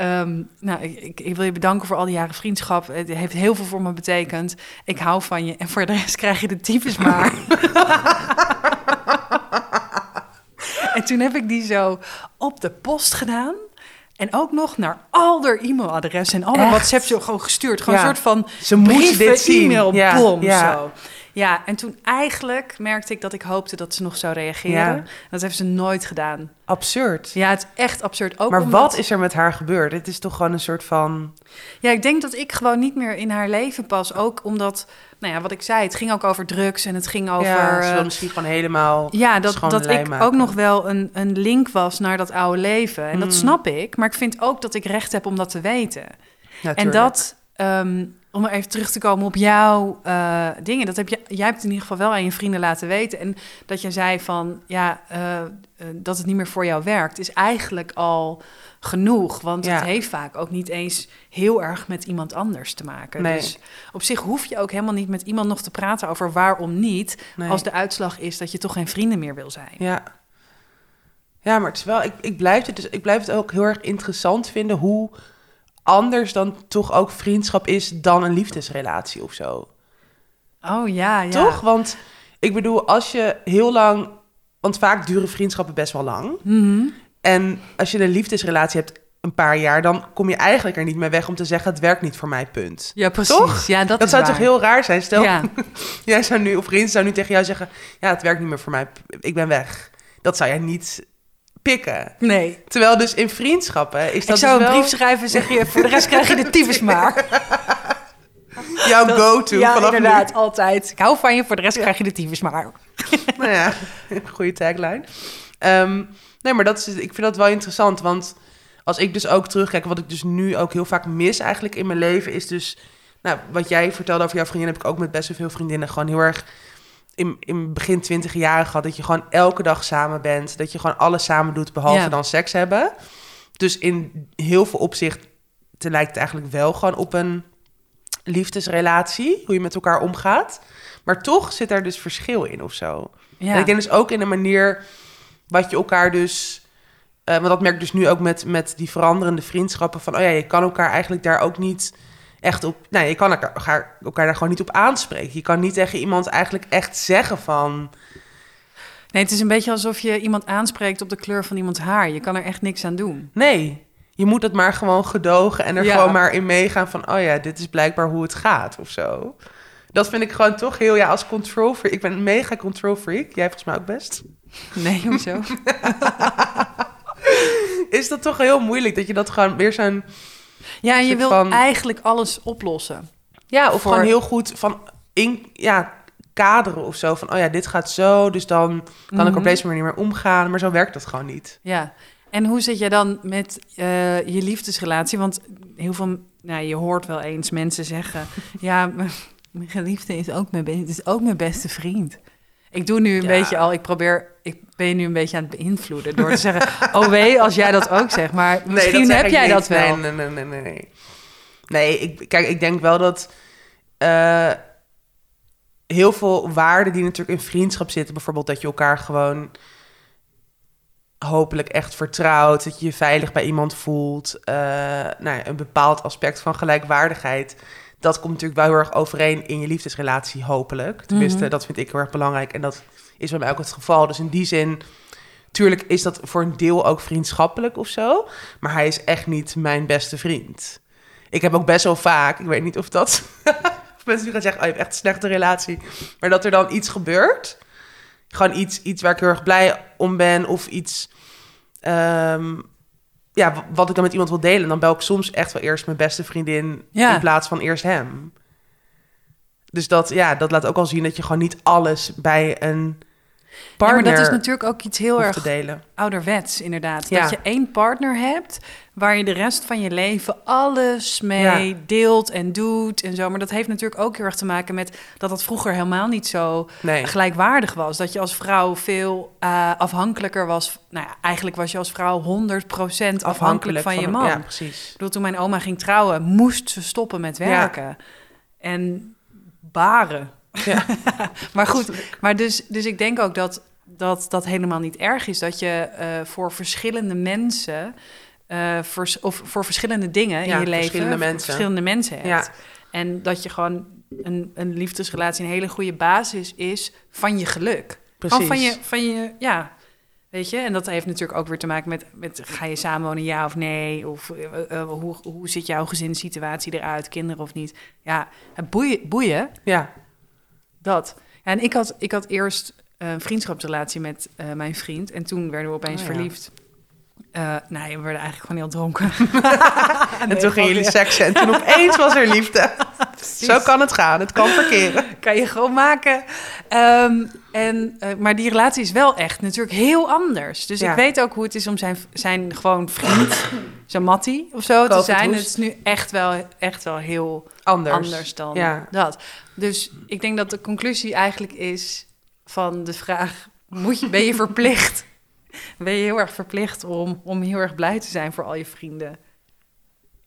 ehm, nou, ik, ik, wil je bedanken voor al die jaren vriendschap. Het heeft heel veel voor me betekend. Ik hou van je. En voor de rest krijg je de tyfus maar. en toen heb ik die zo op de post gedaan. En ook nog naar al haar e-mailadres en al haar? WhatsApp gewoon gestuurd. Gewoon Ja. een soort van Ze brieven, dit zien. e-mailbom Ja, ja. zo. Ja, en toen eigenlijk merkte ik dat ik hoopte dat ze nog zou reageren. Ja. Dat heeft ze nooit gedaan. Absurd. Ja, het is echt absurd. Ook maar omdat- wat is er met haar gebeurd? Het is toch gewoon een soort van... Ja, ik denk dat ik gewoon niet meer in haar leven pas. Ook omdat, nou ja, wat ik zei, het ging ook over drugs en het ging over... ja, ze eh, misschien gewoon helemaal... ja, dat, dat ik maken. ook nog wel een, een link was naar dat oude leven. En dat Mm. snap ik. Maar ik vind ook dat ik recht heb om dat te weten. Ja, En dat, ehm, om even terug te komen op jouw eh, dingen, dat heb je, jij hebt in ieder geval wel aan je vrienden laten weten. En dat je zei van, ja, eh, eh, dat het niet meer voor jou werkt, is eigenlijk al genoeg. Want Ja. het heeft vaak ook niet eens heel erg met iemand anders te maken. Nee. Dus op zich hoef je ook helemaal niet met iemand nog te praten over waarom niet, Nee. als de uitslag is dat je toch geen vrienden meer wil zijn. Ja. Ja, maar het is wel... Ik, ik, blijf het dus, ik blijf het ook heel erg interessant vinden... hoe anders dan toch ook vriendschap is... dan een liefdesrelatie of zo. Oh ja, ja. Toch? Want ik bedoel, als je heel lang... Want vaak duren vriendschappen best wel lang. Mhm. En als je een liefdesrelatie hebt een paar jaar... dan kom je eigenlijk er niet mee weg om te zeggen... het werkt niet voor mij, punt. Ja, precies. Toch? Ja, dat, Dat, zou waar. toch heel raar zijn? Stel, Ja. jij zou nu, of vriend zou nu tegen jou zeggen... ja, het werkt niet meer voor mij, ik ben weg. Dat zou jij niet pikken. Nee. Terwijl dus in vriendschappen is dat ik zou dus een brief schrijven en zeg je, voor de rest krijg je de tyfus maar. jouw go-to Ja, vanaf inderdaad, altijd. Ik hou van je, voor de rest krijg je de tyfus maar. Nou ja, goede tagline. Ehm, nee, maar dat is, ik vind dat wel interessant, want als ik dus ook terugkijk... wat ik dus nu ook heel vaak mis eigenlijk in mijn leven... is dus, nou, wat jij vertelde over jouw vriendin... heb ik ook met best wel veel vriendinnen gewoon heel erg... In, in begin twintig jaren gehad, dat je gewoon elke dag samen bent. Dat je gewoon alles samen doet, behalve Ja. dan seks hebben. Dus in heel veel opzichten lijkt het eigenlijk wel gewoon op een liefdesrelatie. Hoe je met elkaar omgaat. Maar toch zit er dus verschil in of zo. Ja. En ik denk dus ook in de manier wat je elkaar dus... want dat merk ik dus nu ook met, met die veranderende vriendschappen. Van, oh ja, je kan elkaar eigenlijk daar ook niet echt op... Nee, je kan elkaar, elkaar, daar gewoon niet op aanspreken. Je kan niet tegen iemand eigenlijk echt zeggen van... Nee, het is een beetje alsof je iemand aanspreekt op de kleur van iemands haar. Je kan er echt niks aan doen. Nee, je moet het maar gewoon gedogen en er Ja. gewoon maar in meegaan van... oh ja, dit is blijkbaar hoe het gaat of zo. Dat vind ik gewoon toch heel, ja, als control freak. Ik ben een mega control freak. Jij volgens mij ook best. Nee, hoezo? Is dat toch heel moeilijk dat je dat gewoon weer zo'n... Ja, en je soort wil van- eigenlijk alles oplossen. Ja, of Voor- gewoon heel goed van in, ja, kaderen of zo. Van, oh ja, dit gaat zo, dus dan kan ik Mhm. op deze manier meer omgaan. Maar zo werkt dat gewoon niet. Ja, En hoe zit jij dan met eh, je liefdesrelatie? Want heel veel, nou, je hoort wel eens mensen zeggen: Ja, mijn geliefde is ook mijn, is ook mijn beste vriend. Ik doe nu een Ja. beetje al, ik probeer, ik ben nu een beetje aan het beïnvloeden door te zeggen: Oh wee, als jij dat ook zegt. Maar misschien heb jij niet. dat wel. Nee, nee, nee, nee. Nee, nee ik, kijk, ik denk wel dat eh, heel veel waarden die natuurlijk in vriendschap zitten, bijvoorbeeld dat je elkaar gewoon hopelijk echt vertrouwt, dat je je veilig bij iemand voelt, eh, nou ja, een bepaald aspect van gelijkwaardigheid. Dat komt natuurlijk wel heel erg overeen in je liefdesrelatie, hopelijk. Tenminste, Mhm. dat vind ik heel erg belangrijk. En dat is bij mij ook het geval. Dus in die zin, tuurlijk is dat voor een deel ook vriendschappelijk of zo. Maar hij is echt niet mijn beste vriend. Ik heb ook best wel vaak, ik weet niet of dat... of mensen die gaan zeggen, oh, je hebt echt een slechte relatie. Maar dat er dan iets gebeurt. Gewoon iets, iets waar ik heel erg blij om ben. Of iets, ehm, ja, wat ik dan met iemand wil delen. Dan bel ik soms echt wel eerst mijn beste vriendin Ja. in plaats van eerst hem. Dus dat, ja, dat laat ook al zien dat je gewoon niet alles bij een Ja, maar dat is natuurlijk ook iets heel erg delen. ouderwets, inderdaad. Ja. Dat je één partner hebt waar je de rest van je leven alles mee Ja. deelt en doet en zo. Maar dat heeft natuurlijk ook heel erg te maken met dat dat vroeger helemaal niet zo Nee. gelijkwaardig was. Dat je als vrouw veel eh, afhankelijker was. Nou ja, eigenlijk was je als vrouw 100% afhankelijk, van, je man. Ja, precies. Ik bedoel, toen mijn oma ging trouwen, moest ze stoppen met werken. En baren. Ja. maar goed, maar dus, dus ik denk ook dat, dat dat helemaal niet erg is. Dat je eh, voor verschillende mensen... eh, vers- of voor verschillende dingen Ja, in je leven... verschillende mensen. verschillende mensen hebt. Ja. En dat je gewoon een, een liefdesrelatie... een hele goede basis is van je geluk. Precies. Van je, van je, ja, weet je. En dat heeft natuurlijk ook weer te maken met, met ga je samenwonen, ja of nee? Of eh, hoe, hoe ziet jouw gezinssituatie eruit, kinderen of niet? Ja, het boeien, boeien Ja, dat. Ja, en ik had, ik had eerst een vriendschapsrelatie met eh, mijn vriend. En toen werden we opeens Oh, ja. verliefd. Eh nee, we werden eigenlijk gewoon heel dronken. en toen gingen jullie seksen en toen opeens was er liefde. Zo kan het gaan, het kan verkeren. kan je gewoon maken. Ehm, en, eh, maar die relatie is wel echt natuurlijk heel anders. Dus Ja. ik weet ook hoe het is om zijn, zijn gewoon vriend, zijn mattie of zo te Koop zijn. Het is nu echt wel, echt wel heel Anders. anders dan Ja. dat. Dus ik denk dat de conclusie eigenlijk is van de vraag... Moet je, ben je verplicht? Ben je heel erg verplicht om, om heel erg blij te zijn voor al je vrienden?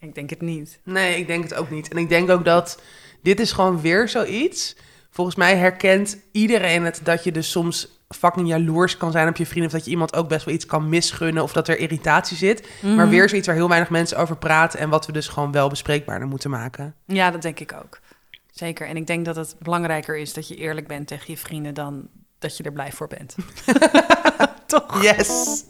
Ik denk het niet. Nee, ik denk het ook niet. En ik denk ook dat dit is gewoon weer zoiets. Volgens mij herkent iedereen het dat je dus soms fucking jaloers kan zijn op je vrienden. Of dat je iemand ook best wel iets kan misgunnen. Of dat er irritatie zit. Mhm. Maar weer zoiets waar heel weinig mensen over praten. En wat we dus gewoon wel bespreekbaarder moeten maken. Ja, dat denk ik ook. Zeker. En ik denk dat het belangrijker is dat je eerlijk bent tegen je vrienden dan dat je er blij voor bent. Toch? Yes!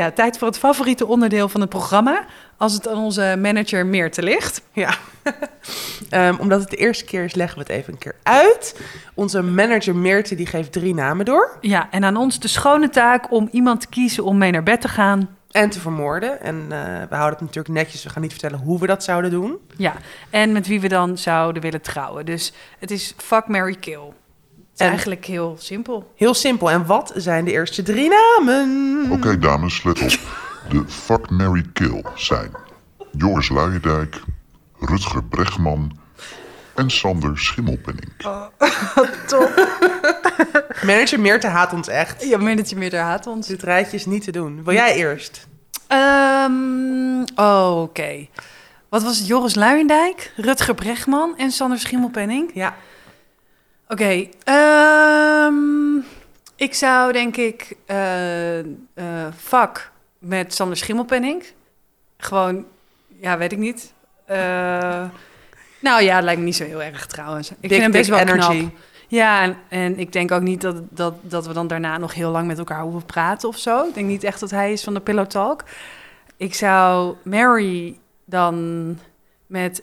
Ja, tijd voor het favoriete onderdeel van het programma. Als het aan onze manager meer te ligt. Ja. Ehm, omdat het de eerste keer is, leggen we het even een keer uit. Onze manager Meerte die geeft drie namen door. Ja, en aan ons de schone taak om iemand te kiezen om mee naar bed te gaan. En te vermoorden. En eh, we houden het natuurlijk netjes. We gaan niet vertellen hoe we dat zouden doen. Ja, en met wie we dan zouden willen trouwen. Dus het is fuck, Mary kill. Het is En- eigenlijk heel simpel. Heel simpel. En wat zijn de eerste drie namen? Oké dames, let op. De Fuck, Mary Kill zijn Joris Luijendijk, Rutger Bregman en Sander Schimmelpenning. Manager Meerte haat ons echt. Ja, manager meer daar haat ons. Dit rijtje is niet te doen. Wil jij eerst? Ehm, oh, oké. Wat was het? Joris Luijendijk, Rutger Bregman en Sander Schimmelpenning? Ja. Oké, ehm, ik zou denk ik eh, fuck met Sander Schimmelpenning. Gewoon, ja, weet ik niet. Eh, nou ja, lijkt me niet zo heel erg trouwens. Ik vind hem best wel energy. knap. Ja, en, en ik denk ook niet dat, dat, dat we dan daarna nog heel lang met elkaar hoeven praten of zo. Ik denk niet echt dat hij is van de Pillow Talk. Ik zou Mary dan met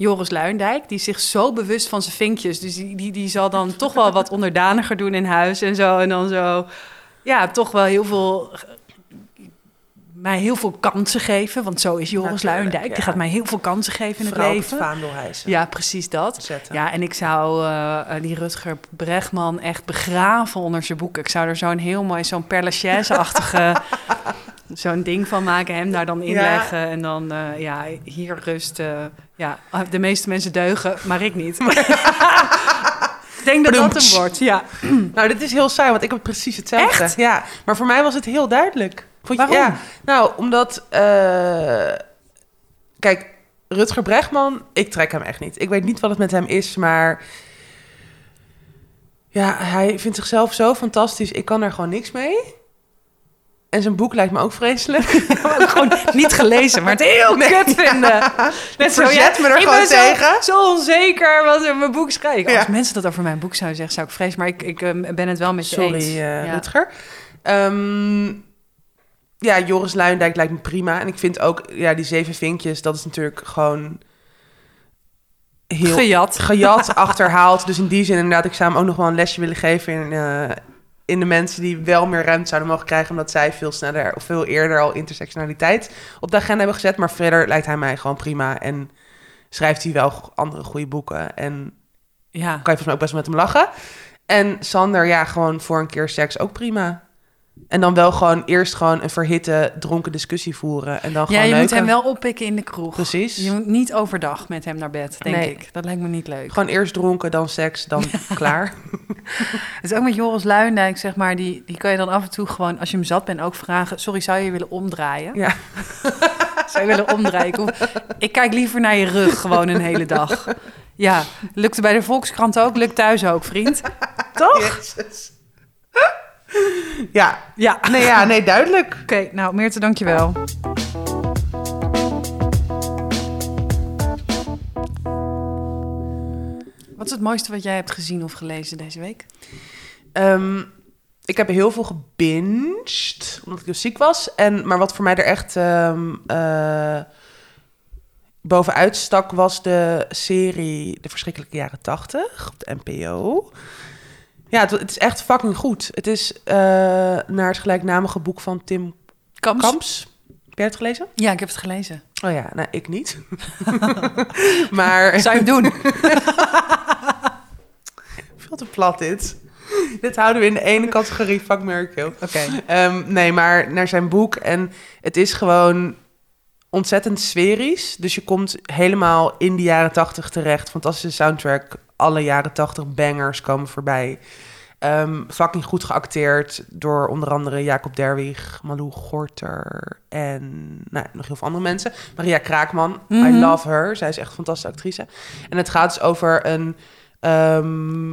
Joris Luindijk, die zich zo bewust van zijn vinkjes. Dus die, die, die zal dan toch wel wat onderdaniger doen in huis en zo. En dan zo, ja, toch wel heel veel mij heel veel kansen geven. Want zo is Joris Natuurlijk, Luijendijk. Die gaat mij heel veel kansen geven in het leven. Ja, precies dat. Zetten. Ja, en ik zou eh, die Rutger Bregman echt begraven onder zijn boeken. Ik zou er zo'n heel mooi, zo'n Père Lachaise-achtige... zo'n ding van maken, hem daar dan inleggen. En dan, eh, ja, hier rust. eh, ja, de meeste mensen deugen, maar ik niet. ik denk dat dat hem Bedoemts. wordt, ja. Nou, dit is heel saai, want ik heb precies hetzelfde. Echt? Ja, maar voor mij was het heel duidelijk. Vond je, Waarom? Ja, nou, omdat... eh, kijk, Rutger Bregman, ik trek hem echt niet. Ik weet niet wat het met hem is, maar... Ja, hij vindt zichzelf zo fantastisch. Ik kan er gewoon niks mee. En zijn boek lijkt me ook vreselijk. ook gewoon niet gelezen, maar het heel kut vinden. Net zo, verzet me er ik gewoon zo- tegen. Zo, onzeker wat in mijn boek schrijven. Ja. Als mensen dat over mijn boek zouden zeggen, zou ik vrezen. Maar ik, ik eh, ben het wel met je Sorry, eens. eh, Ja. Rutger. Ehm, ja, Joris Luijendijk lijkt me prima. En ik vind ook, ja, die zeven vinkjes, dat is natuurlijk gewoon heel Gejat. gejat, achterhaald. Dus in die zin inderdaad, ik zou hem ook nog wel een lesje willen geven in, eh, in de mensen die wel meer ruimte zouden mogen krijgen, omdat zij veel sneller of veel eerder al intersectionaliteit op de agenda hebben gezet. Maar verder lijkt hij mij gewoon prima en schrijft hij wel andere goede boeken en Ja. kan je volgens mij ook best met hem lachen. En Sander, ja, gewoon voor een keer seks ook prima. En dan wel gewoon eerst gewoon een verhitte, dronken discussie voeren. En dan Ja, gewoon je moet hem wel oppikken in de kroeg. Precies. Je moet niet overdag met hem naar bed, denk Nee. ik. Dat lijkt me niet leuk. Gewoon eerst dronken, dan seks, dan klaar. Het is ook met Joris Luijendijk, zeg maar, die, die kan je dan af en toe gewoon, als je hem zat bent, ook vragen... Sorry, zou je willen omdraaien? Ja. Zou je willen omdraaien? Ik, ik kijk liever naar je rug gewoon een hele dag. Ja, lukte bij de Volkskrant ook, lukt thuis ook, vriend. Toch? Jezus. Ja, Ja. nee, ja, nee, duidelijk. Oké, nou, Meerte, dankjewel. Wat is het mooiste wat jij hebt gezien of gelezen deze week? Ehm, ik heb heel veel gebinged, omdat ik dus ziek was. En, maar wat voor mij er echt ehm, eh, bovenuit stak, was de serie De Verschrikkelijke Jaren Tachtig op de NPO. Ja, het, het is echt fucking goed. Het is eh, naar het gelijknamige boek van Tim Kamps? Kamps. Heb jij het gelezen? Ja, ik heb het gelezen. Oh ja, nou, ik niet. maar Zou je doen? veel te plat dit. dit houden we in de ene categorie, fuck. Oké. Ehm, nee, maar naar zijn boek. En het is gewoon ontzettend sferisch. Dus je komt helemaal in de jaren tachtig terecht. Fantastische soundtrack. Alle jaren tachtig bangers komen voorbij. Ehm fucking goed geacteerd door onder andere Jacob Derwig, Malou Gorter en nou, nog heel veel andere mensen. Maria Kraakman, I Mhm. love her. Zij is echt een fantastische actrice. En het gaat dus over een ehm,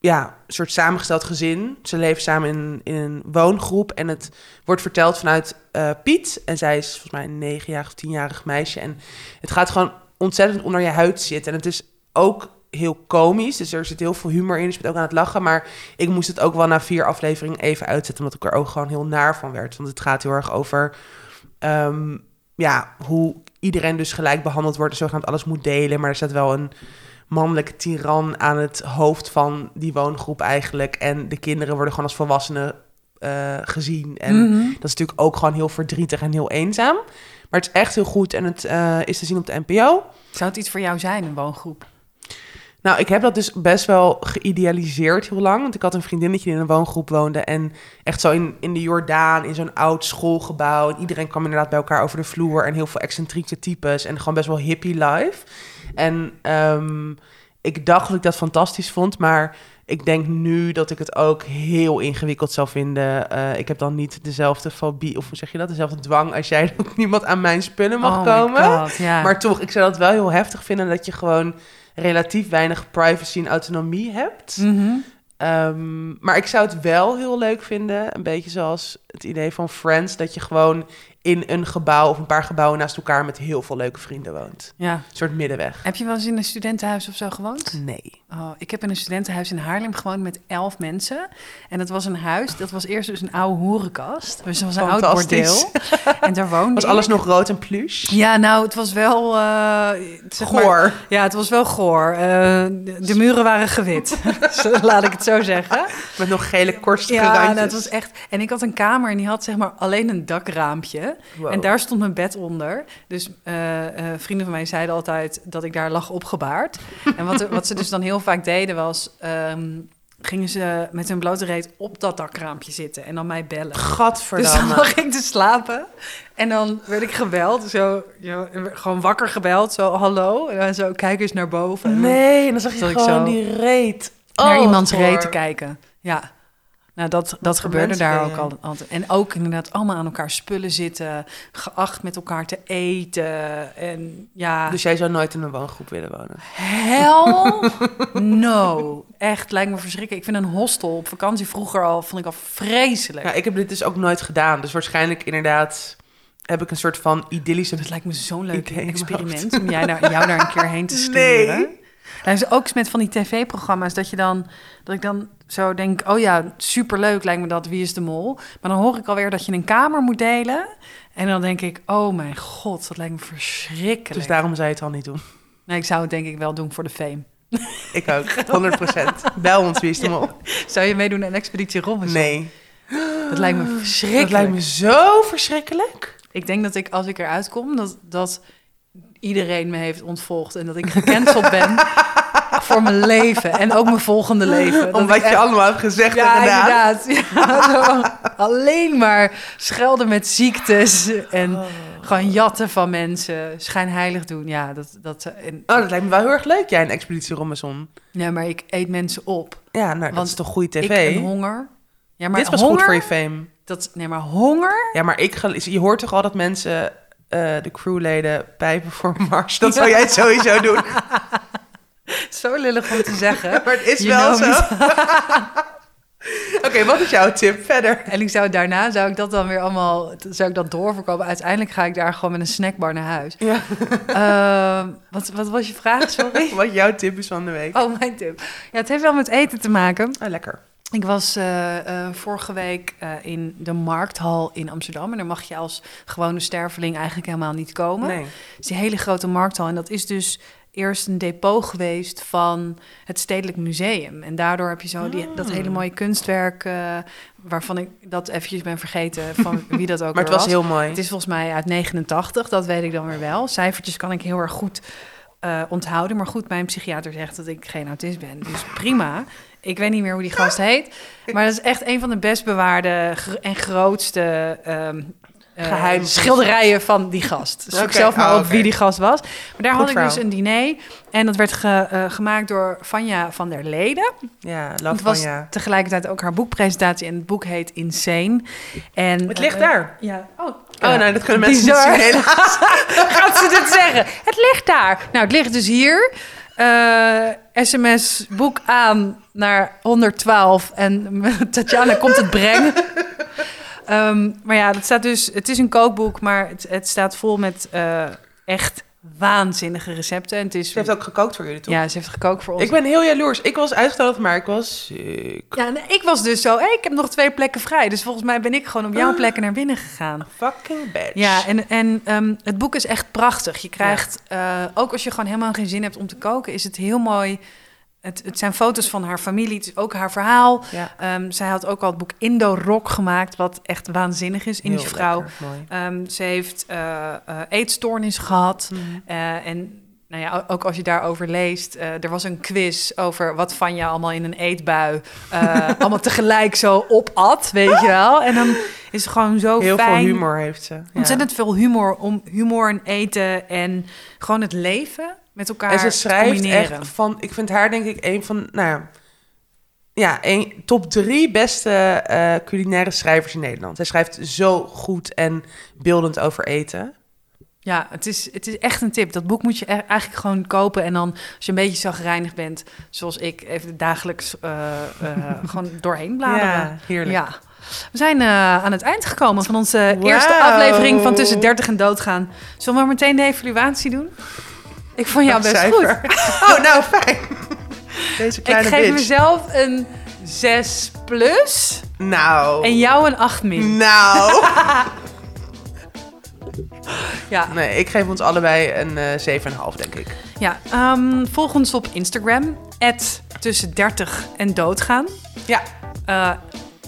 ja, soort samengesteld gezin. Ze leven samen in, in een woongroep. En het wordt verteld vanuit eh, Piet. En zij is volgens mij een negenjarig of tienjarig meisje. En het gaat gewoon ontzettend onder je huid zitten. En het is ook heel komisch. Dus er zit heel veel humor in. Dus je bent ook aan het lachen. Maar ik moest het ook wel na vier afleveringen even uitzetten. Omdat ik er ook gewoon heel naar van werd. Want het gaat heel erg over... ehm, ja, hoe iedereen dus gelijk behandeld wordt. En zogenaamd alles moet delen. Maar er staat wel een mannelijke tiran aan het hoofd van die woongroep eigenlijk. En de kinderen worden gewoon als volwassenen eh, gezien. En Mhm. dat is natuurlijk ook gewoon heel verdrietig en heel eenzaam. Maar het is echt heel goed en het eh, is te zien op de NPO. Zou het iets voor jou zijn, een woongroep? Nou, ik heb dat dus best wel geïdealiseerd heel lang. Want ik had een vriendinnetje die in een woongroep woonde. En echt zo in, in de Jordaan, in zo'n oud schoolgebouw. En iedereen kwam inderdaad bij elkaar over de vloer. En heel veel excentrieke types. En gewoon best wel hippie life. En ehm, ik dacht dat ik dat fantastisch vond. Maar ik denk nu dat ik het ook heel ingewikkeld zou vinden. Eh, ik heb dan niet dezelfde fobie, of hoe zeg je dat? Dezelfde dwang als jij dat niemand aan mijn spullen mag oh komen. God. Maar toch, ik zou dat wel heel heftig vinden dat je gewoon relatief weinig privacy en autonomie hebt. Mhm. Ehm, maar ik zou het wel heel leuk vinden, een beetje zoals het idee van Friends, dat je gewoon in een gebouw of een paar gebouwen naast elkaar met heel veel leuke vrienden woont. ja. Een soort middenweg. Heb je wel eens in een studentenhuis of zo gewoond? Nee. Oh, ik heb in een studentenhuis in Haarlem gewoond met elf mensen. En dat was een huis, dat was eerst dus een oude hoerenkast. Dus dat was een oud bordeel. En daar woonde Was ik. alles nog rood en pluche? Ja, nou, het was wel... eh, zeg maar- Goor. ja, het was wel goor. Eh, de, de muren waren gewit, laat ik het zo zeggen. Met nog gele korstige Ja, randjes. nou, het was echt... En ik had een kamer en die had zeg maar alleen een dakraampje. Beneden. Wow. En daar stond mijn bed onder. Dus eh, eh, vrienden van mij zeiden altijd dat ik daar lag opgebaard. en wat, wat ze dus dan heel vaak deden was... ehm, gingen ze met hun blote reet op dat dakraampje zitten en dan mij bellen. Dus dan Gadverdamme. lag ik te slapen en dan werd ik gebeld. Zo, gewoon wakker gebeld, zo hallo. En dan zo, kijk eens naar boven. Nee, en dan zag je ik gewoon zo die reet. naar Oh, iemands reet te kijken. Ja. Nou, dat, dat gebeurde daar ook al, altijd. En ook inderdaad allemaal aan elkaar spullen zitten. Geacht met elkaar te eten. En ja, Dus jij zou nooit in een woongroep willen wonen? hell no. Echt, lijkt me verschrikkelijk. Ik vind een hostel op vakantie vroeger al, vond ik al vreselijk. Ja, ik heb dit dus ook nooit gedaan. Dus waarschijnlijk inderdaad heb ik een soort van idyllische... Het lijkt me zo'n leuk experiment om jij daar, jou daar een keer heen te sturen. Nee. Nou, is ook met van die tv-programma's dat je dan dat ik dan zo denk, oh ja, superleuk lijkt me dat. Wie is de mol? Maar dan hoor ik alweer dat je een kamer moet delen. En dan denk ik, oh mijn god, dat lijkt me verschrikkelijk. Dus daarom zou je het al niet doen. Nee, ik zou het denk ik wel doen voor de fame. Ik ook, 100%. Bel ons, wie is de mol? Zou je meedoen aan Expeditie Robinson? Nee. Dat lijkt me verschrikkelijk. Dat lijkt me zo verschrikkelijk. Ik denk dat ik, als ik eruit kom, dat, dat iedereen me heeft ontvolgd. En dat ik gecanceld ben voor mijn leven. En ook mijn volgende leven. Dat Om wat ik je echt- allemaal hebt gezegd Ja, en gedaan. inderdaad. Ja, alleen maar schelden met ziektes en Oh. gewoon jatten van mensen, schijnheilig doen. Ja, dat, dat, en, Oh, dat lijkt me wel heel erg leuk, jij een Expeditie Robinson. ja, maar ik eet mensen op. Ja, nou, dat is toch goede Ik tv? en honger. Ja, maar Dit was honger, goed voor je fame. Dat, nee, maar honger? Ja, maar ik, je hoort toch al dat mensen, eh, de crewleden, pijpen voor Mars. Dat zou jij sowieso doen. Zo lullig om te zeggen. Maar het is You wel zo. Oké, wat is jouw tip verder? En ik zou daarna, zou ik dat dan weer allemaal, zou ik dat doorverkopen. Uiteindelijk ga ik daar gewoon met een snackbar naar huis. Ja. Ehm, wat, wat was je vraag, sorry? Wat jouw tip is van de week? Oh, mijn tip. Ja, het heeft wel met eten te maken. Oh, lekker. Ik was eh, eh, vorige week eh, in de Markthal in Amsterdam. En daar mag je als gewone sterveling eigenlijk helemaal niet komen. Nee. Het is die hele grote Markthal. En dat is dus eerst een depot geweest van het Stedelijk Museum. En daardoor heb je zo die, dat Ah. hele mooie kunstwerk... waarvan ik dat eventjes ben vergeten van wie dat ook Maar het was heel mooi. Het is volgens mij uit 89, dat weet ik dan weer wel. Cijfertjes kan ik heel erg goed onthouden. Maar goed, mijn psychiater zegt dat ik geen autist ben. Dus prima. Ik weet niet meer hoe die gast heet. Maar dat is echt een van de best bewaarde en grootste Geheimen. schilderijen van die gast. Zoek Oké, zelf maar oh, op wie die gast was. Maar daar Goed had ik dus een diner. En dat werd ge- eh, gemaakt door Vanja van der Leden. Ja, Het love was van ja. tegelijkertijd ook haar boekpresentatie. En het boek heet Insane. En, Het ligt eh, daar. Ja. Oh, Oh, nou, dat kunnen mensen niet zien. Helaas. gaat ze dit zeggen? Het ligt daar. Nou, het ligt dus hier. Eh, SMS boek aan naar 112 en Tatjana komt het brengen. Ehm, maar ja, het staat dus. Het is een kookboek, maar het, het staat vol met eh, echt waanzinnige recepten. En het is. Ze heeft ook gekookt voor jullie, toch? ja, ze heeft gekookt voor ons. Ik ben heel jaloers. Ik was uitgenodigd, maar ik was ziek. Ja, nee, ik was dus zo. Hey, ik heb nog twee plekken vrij. Dus volgens mij ben ik gewoon op jouw plekken naar binnen gegaan. Fucking bitch. Ja, en, en ehm, het boek is echt prachtig. Je krijgt, eh, ook als je gewoon helemaal geen zin hebt om te koken, is het heel mooi. Het, het zijn foto's van haar familie, het is ook haar verhaal. Ja, Ehm, zij had ook al het boek Indo Rock gemaakt, wat echt waanzinnig is. heel Indische vrouw. lekker. Ehm, ze heeft eh, eetstoornis gehad. Mhm. Eh, en nou ja, ook als je daarover leest, er was een quiz over wat van je allemaal in een eetbui allemaal tegelijk zo opat, weet je wel. En dan is het gewoon zo Heel fijn. veel humor heeft ze. Ja. Ontzettend veel humor om humor en eten en gewoon het leven met elkaar En ze schrijft combineren. echt van... Ik vind haar denk ik een van... Nou ja, ja een, top drie beste eh, culinaire schrijvers in Nederland. Zij schrijft zo goed en beeldend over eten. Ja, het is, het is echt een tip. Dat boek moet je e- eigenlijk gewoon kopen. En dan, als je een beetje zagrijnig bent, zoals ik, even dagelijks eh, eh, gewoon doorheen bladeren. Ja, heerlijk. Ja. We zijn aan het eind gekomen van onze eerste aflevering van Tussen 30 en Doodgaan. Zullen we maar meteen de evaluatie doen? Ik vond jou best Cijfer. goed. Oh, nou fijn. Deze Ik kleine geef bitch. mezelf een 6 plus Nou. en jou een 8 min. Nou. Ja, Nee, ik geef ons allebei een eh 7,5 denk ik. ja ehm, volg ons op Instagram. tussen 30 en doodgaan. Ja. Eh,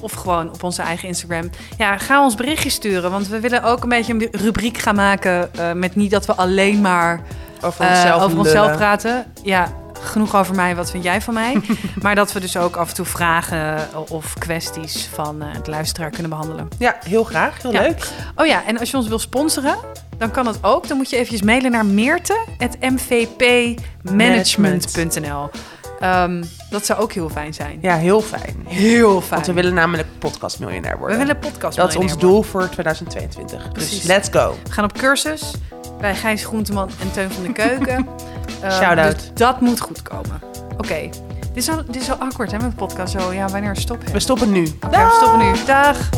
of gewoon op onze eigen Instagram. Ja, ga ons berichtje sturen. Want we willen ook een beetje een rubriek gaan maken. eh, met niet dat we alleen maar Over eh, onszelf, over onszelf praten. Ja, genoeg over mij. Wat vind jij van mij? maar dat we dus ook af en toe vragen of kwesties van eh, de luisteraar kunnen behandelen. Ja, heel graag. Heel Ja. leuk. Oh ja, en als je ons wil sponsoren, dan kan dat ook. Dan moet je eventjes mailen naar meerte.mvpmanagement.nl. Ehm, dat zou ook heel fijn zijn. Ja, heel fijn. Heel fijn. Want we willen namelijk podcastmiljonair We worden. willen podcast dat is ons doel voor 2022. Precies. Dus let's go. We gaan op cursus bij Gijs Groenteman en Teun van de Keuken. Ehm, Shout-out. dus dat moet goed komen. Oké. Dit, is al- dit is awkward hè, met de podcast. Zo, ja, wanneer stop je? We stoppen nu. Oké, we stoppen nu. Dag.